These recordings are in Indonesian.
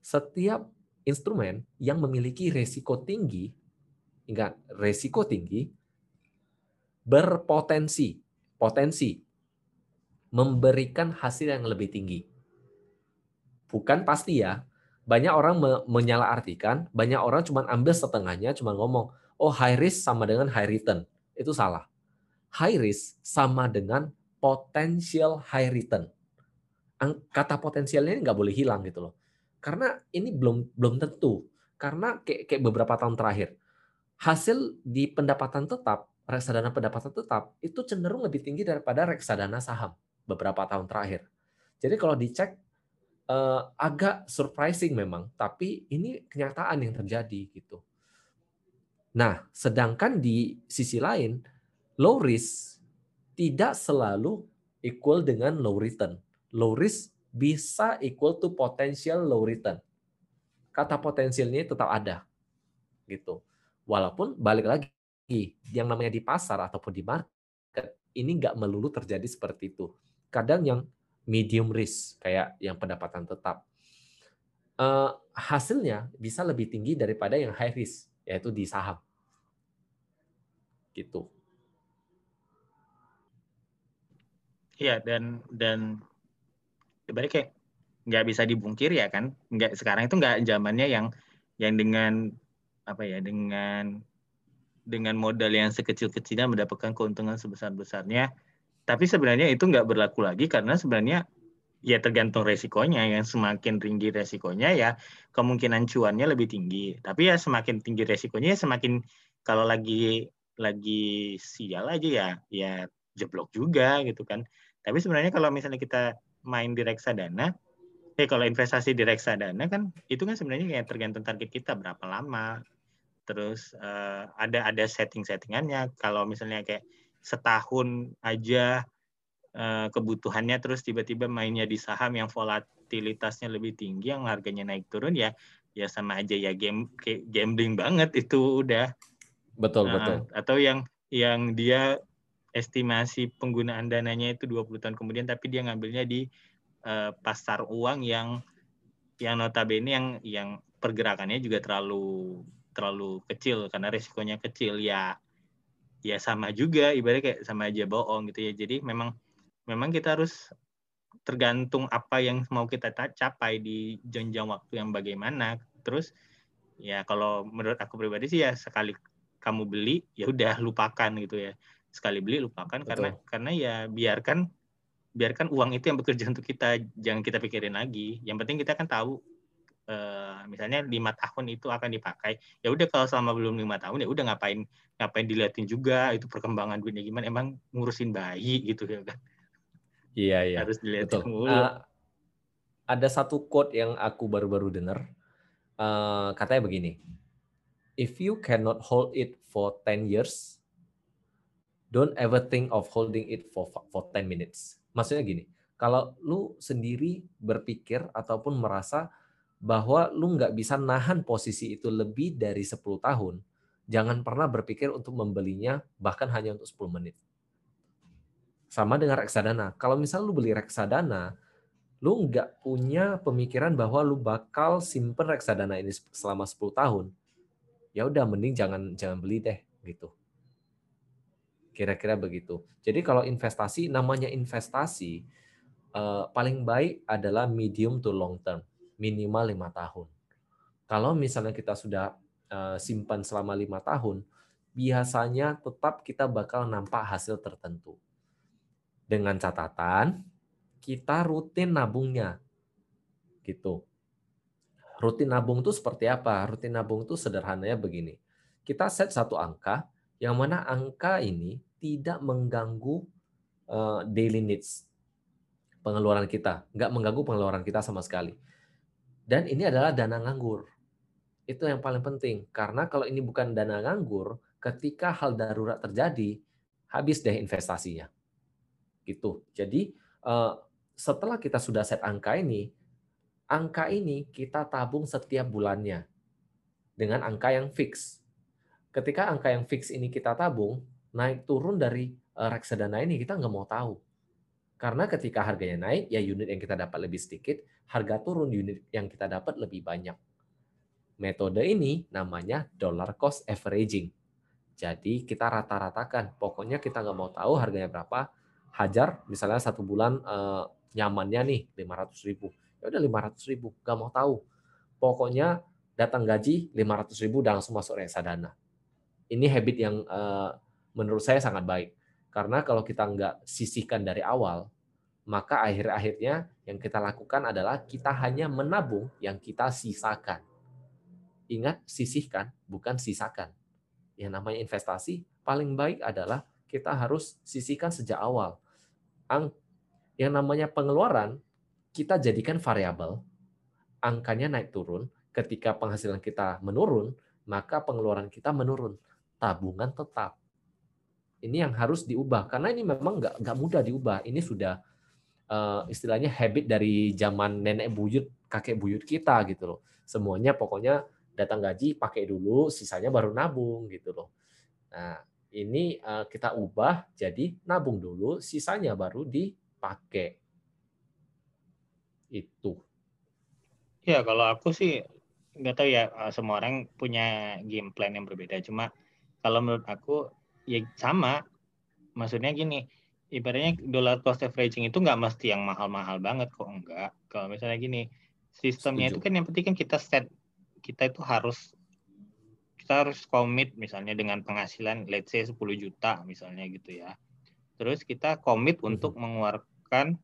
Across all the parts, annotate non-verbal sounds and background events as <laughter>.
setiap instrumen yang memiliki resiko tinggi, ingat resiko tinggi, berpotensi, potensi memberikan hasil yang lebih tinggi. Bukan pasti ya, banyak orang menyalahartikan, banyak orang cuma ambil setengahnya, cuma ngomong, oh high risk sama dengan high return. Itu salah. High risk sama dengan potential high return. Kata potensialnya nggak boleh hilang gitu loh. Karena ini belum belum tentu. Karena kayak, kayak beberapa tahun terakhir, hasil di pendapatan tetap, reksadana pendapatan tetap, itu cenderung lebih tinggi daripada reksadana saham beberapa tahun terakhir. Jadi kalau dicek uh, agak surprising memang, tapi ini kenyataan yang terjadi gitu. Nah, sedangkan di sisi lain, low risk tidak selalu equal dengan low return. Low risk bisa equal to potential low return. Kata potensialnya tetap ada. Gitu. Walaupun balik lagi, yang namanya di pasar ataupun di market, ini nggak melulu terjadi seperti itu. Kadang yang medium risk kayak yang pendapatan tetap uh, hasilnya bisa lebih tinggi daripada yang high risk yaitu di saham gitu Iya dan dan sebenarnya kayak nggak bisa dibungkir ya kan nggak sekarang itu nggak zamannya yang yang dengan apa ya dengan dengan modal yang sekecil-kecilnya mendapatkan keuntungan sebesar-besarnya tapi sebenarnya itu nggak berlaku lagi karena sebenarnya ya tergantung resikonya. Yang semakin tinggi resikonya ya kemungkinan cuannya lebih tinggi. Tapi ya semakin tinggi resikonya ya semakin kalau lagi lagi sial aja ya ya jeblok juga gitu kan. Tapi sebenarnya kalau misalnya kita main di reksadana, eh kalau investasi di reksadana kan itu kan sebenarnya kayak tergantung target kita berapa lama. Terus uh, ada ada setting-settingannya. Kalau misalnya kayak setahun aja uh, kebutuhannya terus tiba-tiba mainnya di saham yang volatilitasnya lebih tinggi yang harganya naik turun ya ya sama aja ya game gambling banget itu udah betul uh, betul atau yang yang dia estimasi penggunaan dananya itu 20 tahun kemudian tapi dia ngambilnya di uh, pasar uang yang yang notabene yang yang pergerakannya juga terlalu terlalu kecil karena resikonya kecil. Ya ya sama juga ibaratnya kayak sama aja bohong gitu ya. Jadi memang memang kita harus tergantung apa yang mau kita capai di jenjang waktu yang bagaimana. Terus ya kalau menurut aku pribadi sih ya sekali kamu beli ya udah lupakan gitu ya sekali beli lupakan. Betul. karena karena ya biarkan biarkan uang itu yang bekerja untuk kita jangan kita pikirin lagi. Yang penting kita kan tahu Eh, misalnya lima tahun itu akan dipakai. Ya udah kalau selama belum lima tahun ya udah ngapain ngapain diliatin juga itu perkembangan dunia gimana. Emang ngurusin bayi gitu ya kan? Iya iya. Harus dilihatin mulu. Uh, ada satu quote yang aku baru-baru dengar. Uh, katanya begini if you cannot hold it for 10 years don't ever think of holding it for for 10 minutes maksudnya gini kalau lu sendiri berpikir ataupun merasa bahwa lu nggak bisa nahan posisi itu lebih dari 10 tahun, jangan pernah berpikir untuk membelinya bahkan hanya untuk 10 menit. Sama dengan reksadana. Kalau misal lu beli reksadana, lu nggak punya pemikiran bahwa lu bakal simpen reksadana ini selama 10 tahun, ya udah mending jangan jangan beli deh gitu. Kira-kira begitu. Jadi kalau investasi namanya investasi eh, paling baik adalah medium to long term minimal lima tahun. Kalau misalnya kita sudah uh, simpan selama lima tahun, biasanya tetap kita bakal nampak hasil tertentu. Dengan catatan kita rutin nabungnya, gitu. Rutin nabung itu seperti apa? Rutin nabung itu sederhananya begini. Kita set satu angka, yang mana angka ini tidak mengganggu uh, daily needs pengeluaran kita, nggak mengganggu pengeluaran kita sama sekali dan ini adalah dana nganggur. Itu yang paling penting. Karena kalau ini bukan dana nganggur, ketika hal darurat terjadi, habis deh investasinya. Gitu. Jadi eh, setelah kita sudah set angka ini, angka ini kita tabung setiap bulannya dengan angka yang fix. Ketika angka yang fix ini kita tabung, naik turun dari eh, reksadana ini kita nggak mau tahu. Karena ketika harganya naik, ya unit yang kita dapat lebih sedikit, harga turun unit yang kita dapat lebih banyak. Metode ini namanya dollar cost averaging. Jadi kita rata-ratakan. Pokoknya kita nggak mau tahu harganya berapa. Hajar misalnya satu bulan eh, nyamannya nih 500 ribu. Ya udah 500 ribu, nggak mau tahu. Pokoknya datang gaji 500 ribu dan langsung masuk reksadana. Ini habit yang eh, menurut saya sangat baik. Karena kalau kita nggak sisihkan dari awal, maka akhir-akhirnya yang kita lakukan adalah kita hanya menabung yang kita sisakan. Ingat, sisihkan, bukan sisakan. Yang namanya investasi, paling baik adalah kita harus sisihkan sejak awal. Yang namanya pengeluaran, kita jadikan variabel, angkanya naik turun, ketika penghasilan kita menurun, maka pengeluaran kita menurun. Tabungan tetap ini yang harus diubah karena ini memang nggak nggak mudah diubah. Ini sudah uh, istilahnya habit dari zaman nenek buyut, kakek buyut kita gitu loh. Semuanya pokoknya datang gaji pakai dulu, sisanya baru nabung gitu loh. Nah ini uh, kita ubah jadi nabung dulu, sisanya baru dipakai. Itu. Ya kalau aku sih nggak tahu ya eh, semua orang punya game plan yang berbeda. Cuma kalau menurut aku ya sama maksudnya gini ibaratnya dollar cost averaging itu nggak mesti yang mahal-mahal banget kok enggak kalau misalnya gini sistemnya Setuju. itu kan yang penting kan kita set kita itu harus kita harus komit misalnya dengan penghasilan let's say 10 juta misalnya gitu ya terus kita komit hmm. untuk mengeluarkan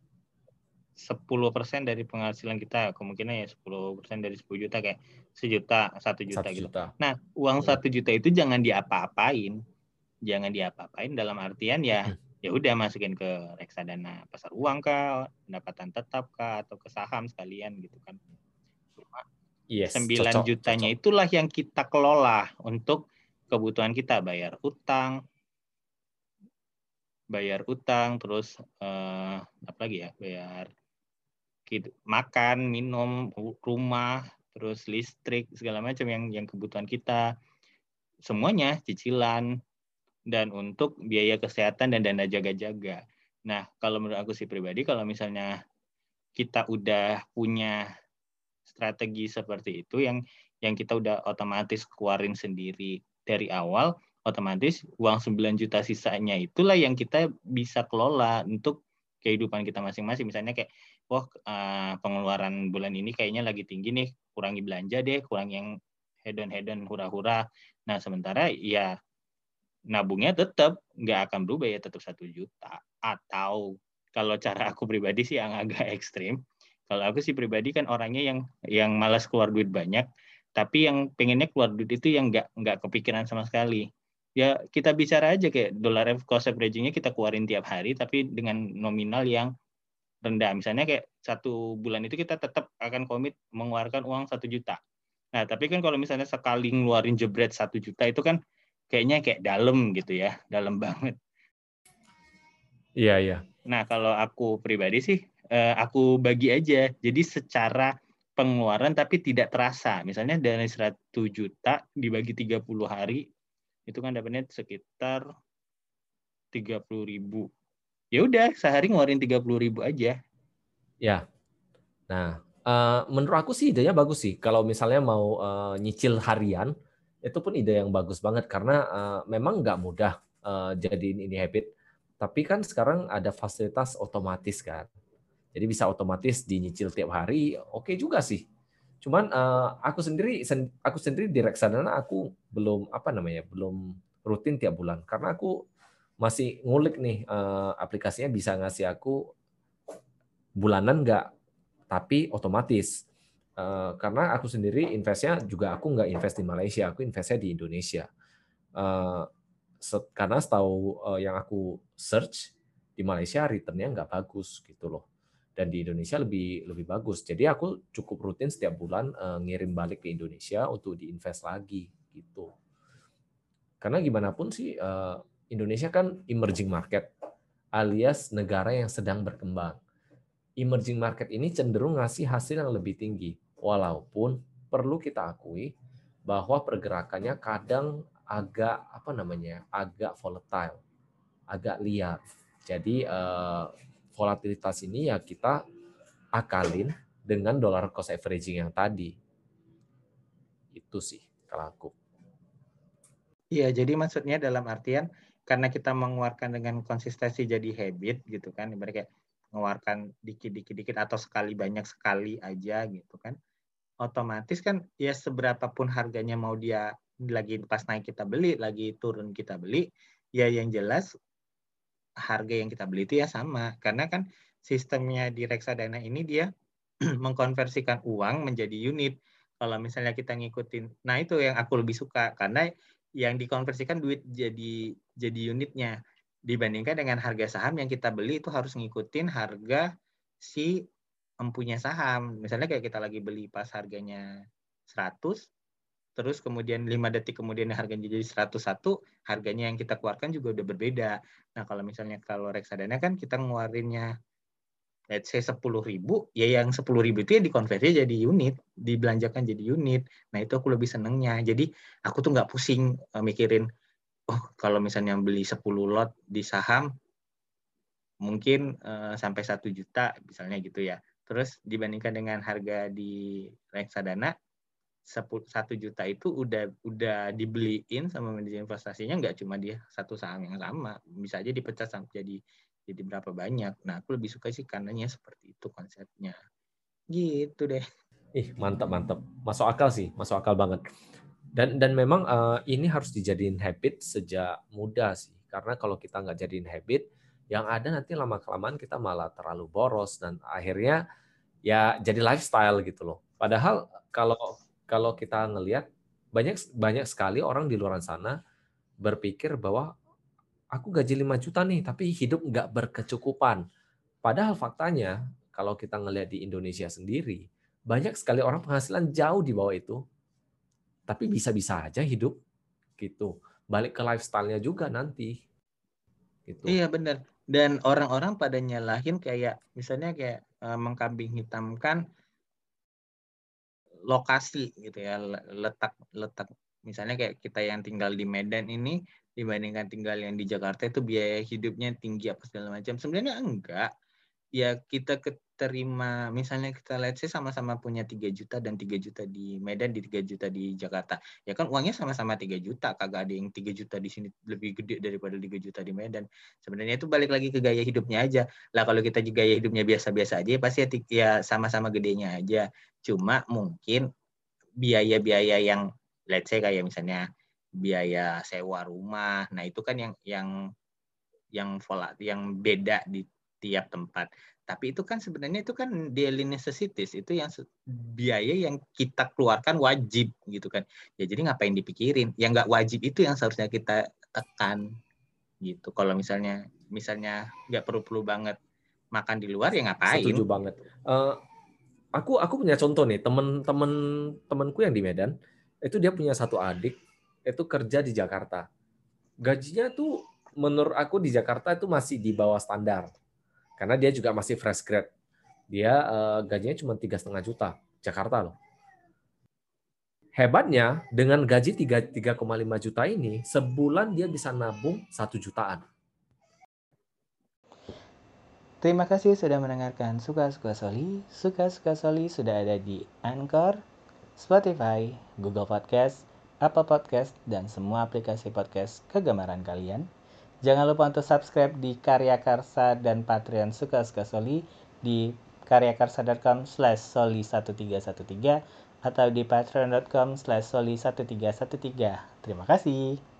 10% dari penghasilan kita kemungkinan ya 10% dari 10 juta kayak sejuta satu juta, gitu. Juta. Nah uang iya. satu juta itu jangan diapa-apain jangan diapa-apain dalam artian ya hmm. ya udah masukin ke reksadana pasar uang kah, pendapatan tetap kah atau ke saham sekalian gitu kan. yes, 9 cocok, jutanya cocok. itulah yang kita kelola untuk kebutuhan kita bayar utang bayar utang terus eh, apa lagi ya bayar makan minum rumah terus listrik segala macam yang yang kebutuhan kita semuanya cicilan dan untuk biaya kesehatan dan dana jaga-jaga. Nah, kalau menurut aku sih pribadi, kalau misalnya kita udah punya strategi seperti itu yang yang kita udah otomatis keluarin sendiri dari awal, otomatis uang 9 juta sisanya itulah yang kita bisa kelola untuk kehidupan kita masing-masing. Misalnya kayak, wah uh, pengeluaran bulan ini kayaknya lagi tinggi nih, kurangi belanja deh, kurang yang hedon-hedon hura-hura. Nah, sementara ya nabungnya tetap nggak akan berubah ya tetap satu juta. Atau kalau cara aku pribadi sih yang agak <laughs> ekstrim kalau aku sih pribadi kan orangnya yang yang malas keluar duit banyak tapi yang pengennya keluar duit itu yang nggak nggak kepikiran sama sekali. Ya kita bicara aja kayak dollar cost averagingnya kita keluarin tiap hari tapi dengan nominal yang rendah. Misalnya kayak satu bulan itu kita tetap akan komit mengeluarkan uang satu juta. Nah tapi kan kalau misalnya sekali ngeluarin jebret satu juta itu kan kayaknya kayak dalam gitu ya, dalam <laughs> banget. Iya, iya. Nah, kalau aku pribadi sih, eh, aku bagi aja. Jadi secara pengeluaran tapi tidak terasa. Misalnya dari 100 juta dibagi 30 hari, itu kan dapatnya sekitar 30 ribu. Ya udah, sehari ngeluarin 30 ribu aja. Ya. Nah, uh, menurut aku sih idenya bagus sih. Kalau misalnya mau uh, nyicil harian, itu pun ide yang bagus banget karena uh, memang nggak mudah uh, jadiin ini habit. Tapi kan sekarang ada fasilitas otomatis kan. Jadi bisa otomatis dinyicil tiap hari, oke okay juga sih. Cuman uh, aku sendiri aku sendiri di reksadana aku belum apa namanya, belum rutin tiap bulan karena aku masih ngulik nih uh, aplikasinya bisa ngasih aku bulanan nggak, tapi otomatis. Eh, karena aku sendiri investnya juga aku nggak invest di Malaysia, aku investnya di Indonesia. Uh, karena setahu uh, yang aku search di Malaysia returnnya nggak bagus gitu loh, dan di Indonesia lebih lebih bagus. Jadi aku cukup rutin setiap bulan ngirim balik ke Indonesia untuk diinvest lagi gitu. Karena gimana pun sih Indonesia kan emerging market alias negara yang sedang berkembang. Emerging market ini cenderung ngasih hasil yang lebih tinggi Walaupun perlu kita akui bahwa pergerakannya kadang agak apa namanya agak volatile, agak liar. Jadi eh, volatilitas ini ya kita akalin dengan dollar cost averaging yang tadi. Itu sih kalau aku. Iya, jadi maksudnya dalam artian karena kita mengeluarkan dengan konsistensi jadi habit gitu kan, kayak mengeluarkan dikit-dikit dikit atau sekali banyak sekali aja gitu kan. Otomatis kan ya seberapa pun harganya mau dia lagi pas naik kita beli, lagi turun kita beli, ya yang jelas harga yang kita beli itu ya sama. Karena kan sistemnya di reksadana ini dia <clears throat> mengkonversikan uang menjadi unit. Kalau misalnya kita ngikutin, nah itu yang aku lebih suka karena yang dikonversikan duit jadi jadi unitnya dibandingkan dengan harga saham yang kita beli itu harus ngikutin harga si empunya saham. Misalnya kayak kita lagi beli pas harganya 100 terus kemudian 5 detik kemudian harganya jadi 101, harganya yang kita keluarkan juga udah berbeda. Nah, kalau misalnya kalau reksadana kan kita ngeluarinnya let's say sepuluh ribu, ya yang sepuluh ribu itu ya dikonversi jadi unit, dibelanjakan jadi unit. Nah itu aku lebih senengnya. Jadi aku tuh nggak pusing uh, mikirin, oh kalau misalnya beli 10 lot di saham, mungkin uh, sampai satu juta misalnya gitu ya. Terus dibandingkan dengan harga di reksadana, satu juta itu udah udah dibeliin sama manajer investasinya nggak cuma dia satu saham yang sama bisa aja dipecah sampai jadi jadi berapa banyak. Nah, aku lebih suka sih karenanya seperti itu konsepnya. Gitu deh. Ih, mantap mantap. Masuk akal sih, masuk akal banget. Dan dan memang uh, ini harus dijadiin habit sejak muda sih. Karena kalau kita nggak jadiin habit, yang ada nanti lama kelamaan kita malah terlalu boros dan akhirnya ya jadi lifestyle gitu loh. Padahal kalau kalau kita ngelihat banyak banyak sekali orang di luar sana berpikir bahwa aku gaji 5 juta nih, tapi hidup nggak berkecukupan. Padahal faktanya, kalau kita ngelihat di Indonesia sendiri, banyak sekali orang penghasilan jauh di bawah itu. Tapi bisa-bisa aja hidup gitu. Balik ke lifestyle-nya juga nanti. Gitu. Iya benar. Dan orang-orang pada nyalahin kayak misalnya kayak uh, mengkambing hitamkan lokasi gitu ya letak letak misalnya kayak kita yang tinggal di Medan ini dibandingkan tinggal yang di Jakarta itu biaya hidupnya tinggi apa segala macam. Sebenarnya enggak. Ya kita keterima misalnya kita lihat sih sama-sama punya 3 juta dan 3 juta di Medan di 3 juta di Jakarta. Ya kan uangnya sama-sama 3 juta, kagak ada yang 3 juta di sini lebih gede daripada 3 juta di Medan. Sebenarnya itu balik lagi ke gaya hidupnya aja. Lah kalau kita juga gaya hidupnya biasa-biasa aja ya pasti ya, ya sama-sama gedenya aja. Cuma mungkin biaya-biaya yang let's say kayak misalnya biaya sewa rumah. Nah, itu kan yang yang yang volat yang beda di tiap tempat. Tapi itu kan sebenarnya itu kan daily necessities, itu yang biaya yang kita keluarkan wajib gitu kan. Ya jadi ngapain dipikirin? Yang nggak wajib itu yang seharusnya kita tekan gitu. Kalau misalnya misalnya nggak perlu-perlu banget makan di luar ya ngapain? Setuju banget. Uh, aku aku punya contoh nih temen-temen temanku yang di Medan itu dia punya satu adik itu kerja di Jakarta. Gajinya tuh menurut aku di Jakarta itu masih di bawah standar. Karena dia juga masih fresh grad. Dia uh, gajinya cuma tiga setengah juta Jakarta loh. Hebatnya dengan gaji 3,5 juta ini sebulan dia bisa nabung satu jutaan. Terima kasih sudah mendengarkan Suka-Suka Soli. Suka-Suka Soli sudah ada di Anchor, Spotify, Google Podcast, Apple Podcast, dan semua aplikasi podcast kegemaran kalian. Jangan lupa untuk subscribe di Karya Karsa dan Patreon Suka Suka Soli di karyakarsa.com slash soli 1313 atau di patreon.com slash soli 1313. Terima kasih.